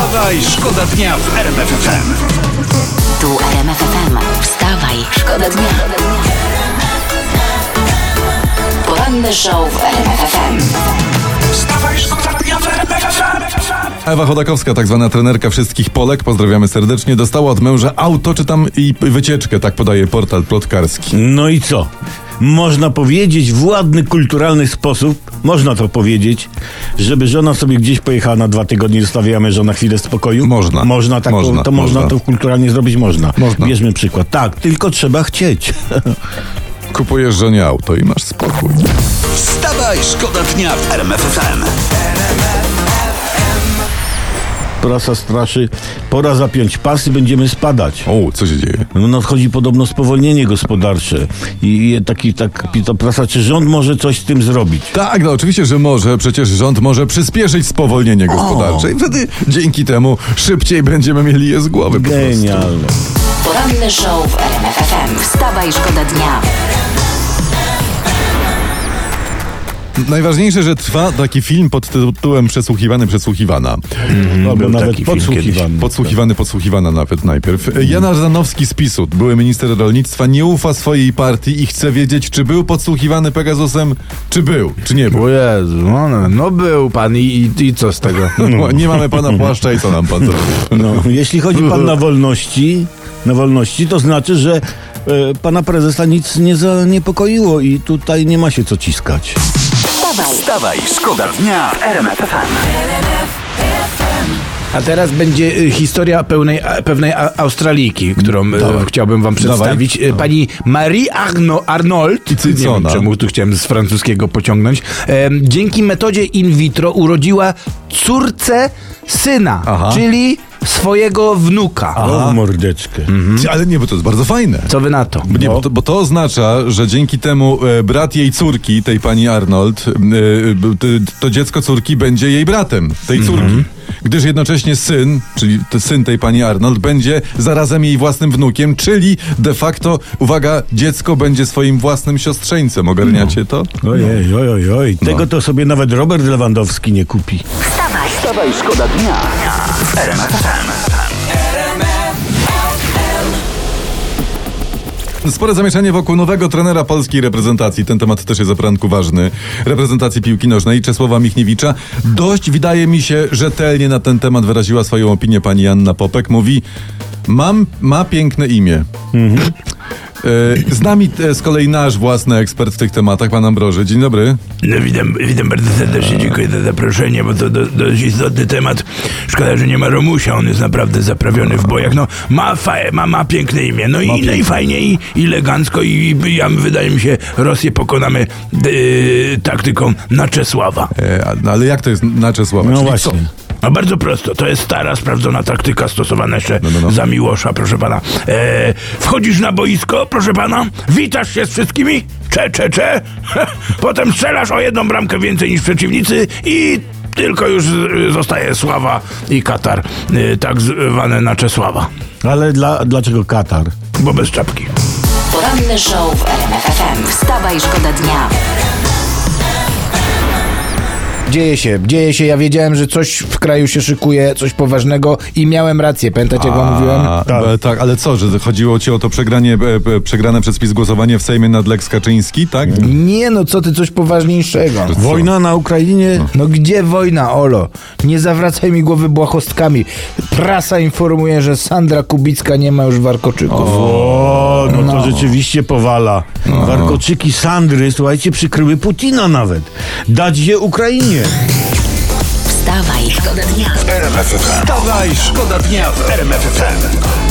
Wstawaj, szkoda dnia w RMF FM. Tu RMF FM. Wstawaj, szkoda dnia. Poranny show w RMF FM. Wstawaj, szkoda dnia w RMF FM. Ewa Chodakowska, tak zwana trenerka wszystkich Polek, pozdrawiamy serdecznie, dostała od męża auto czy tam i wycieczkę, tak podaje portal plotkarski. No i co? Można powiedzieć w ładny, kulturalny sposób, można to powiedzieć, żeby żona sobie gdzieś pojechała na dwa tygodnie, zostawiamy żonę chwilę spokoju? Można. Można, tak, Można, to można, można. to kulturalnie zrobić można. Można. Bierzmy przykład. Tak, tylko trzeba chcieć. Kupujesz żonie auto i masz spokój. Wstawaj, szkoda dnia w RMF FM. Prasa straszy, pora zapiąć pasy, będziemy spadać. O, co się dzieje? No nadchodzi podobno spowolnienie gospodarcze i i taki, tak, to prasa, czy rząd może coś z tym zrobić? Tak, no oczywiście, że może. Przecież rząd może przyspieszyć spowolnienie gospodarcze i wtedy dzięki temu szybciej będziemy mieli je z głowy. po prostu. Genialne. Poranny show w RMF FM. Wstawaj, szkoda dnia. Najważniejsze, że trwa taki film pod tytułem Przesłuchiwany, Przesłuchiwana. Albo był nawet podsłuchiwany. Podsłuchiwany, podsłuchiwana nawet najpierw. Jan Arzanowski z PiSu, były minister rolnictwa, nie ufa swojej partii i chce wiedzieć, czy był podsłuchiwany Pegasusem, czy był, czy nie był. O Jezu, no, no, no był pan i, i, i co z tego? No, nie mamy pana płaszcza i co nam pan zrobił? No, jeśli chodzi pan na wolności, na wolności, to znaczy, że e, pana prezesa nic nie zaniepokoiło i tutaj nie ma się co ciskać. Wstawaj, Wstawaj, szkoda dnia w RMF FM. A teraz będzie y, historia pełnej, pewnej Australijki, którą y, chciałbym wam przedstawić. Y, Pani Marie Arno, Arnold, I co- nie wiem czemu tu chciałem z francuskiego pociągnąć, dzięki metodzie in vitro urodziła córce syna, Aha. czyli swojego wnuka. O, mordeczkę. Ale nie, bo to jest bardzo fajne. Co wy na to? Nie, bo to, bo to oznacza, że dzięki temu e, brat jej córki, tej pani Arnold, e, b- to, to dziecko córki będzie jej bratem, tej córki. Gdyż jednocześnie syn, czyli syn tej pani Arnold, będzie zarazem jej własnym wnukiem, czyli de facto, uwaga, dziecko będzie swoim własnym siostrzeńcem. Ogarniacie to? Ojej, oj, oj, oj. Tego to sobie nawet Robert Lewandowski nie kupi. wstawaj. Wstawaj, szkoda dnia w RMF FM. Spore zamieszanie wokół nowego trenera polskiej reprezentacji. Ten temat też jest poranku ważny. Reprezentacji piłki nożnej Czesława Michniewicza. Dość, wydaje mi się, rzetelnie na ten temat wyraziła swoją opinię pani Anna Popek. Mówi, mam, ma piękne imię. E, Z nami e, z kolei nasz własny ekspert w tych tematach, pan Ambroży. Dzień dobry. No, witam, witam bardzo serdecznie, dziękuję za zaproszenie, bo to do, dość istotny temat. Szkoda, że nie ma Romusia, on jest naprawdę zaprawiony w bojach. No, ma, fa, ma, ma piękne imię, no i, no i fajnie, i, i elegancko, i, i ja, wydaje mi się, Rosję pokonamy yy, taktyką na Czesława. E, no ale jak to jest na Czesława? No Czyli właśnie. A bardzo prosto, to jest stara, sprawdzona taktyka stosowana jeszcze No, no, no. za Miłosza, proszę pana. E, wchodzisz na boisko, proszę pana, witasz się z wszystkimi, cze, cze, cze, potem strzelasz o jedną bramkę więcej niż przeciwnicy i tylko już zostaje Sława i Katar, y, tak zwane na Czesława, Ale dla, dlaczego Katar? bo bez czapki. Poranny show w RMF FM. Wstawaj, szkoda dnia. Dzieje się, dzieje się. Ja wiedziałem, że coś w kraju się szykuje, coś poważnego i miałem rację. Pamiętacie, jak wam mówiłem? E, tak, ale co, że chodziło ci o to przegranie, e, e, przegrane przez PiS głosowanie w Sejmie nad Lex Kaczyński, tak? Nie no, co ty, coś poważniejszego. Wojna na Ukrainie? No gdzie wojna, Olo? Nie zawracaj mi głowy błahostkami. Prasa informuje, że Sandra Kubicka nie ma już warkoczyków. O, no, to rzeczywiście powala. Warkoczyki Sandry, słuchajcie, przykryły Putina nawet. Dać je Ukrainie. Wstawaj, szkoda dnia. RMF FM. Wstawaj, szkoda dnia w RMF FM.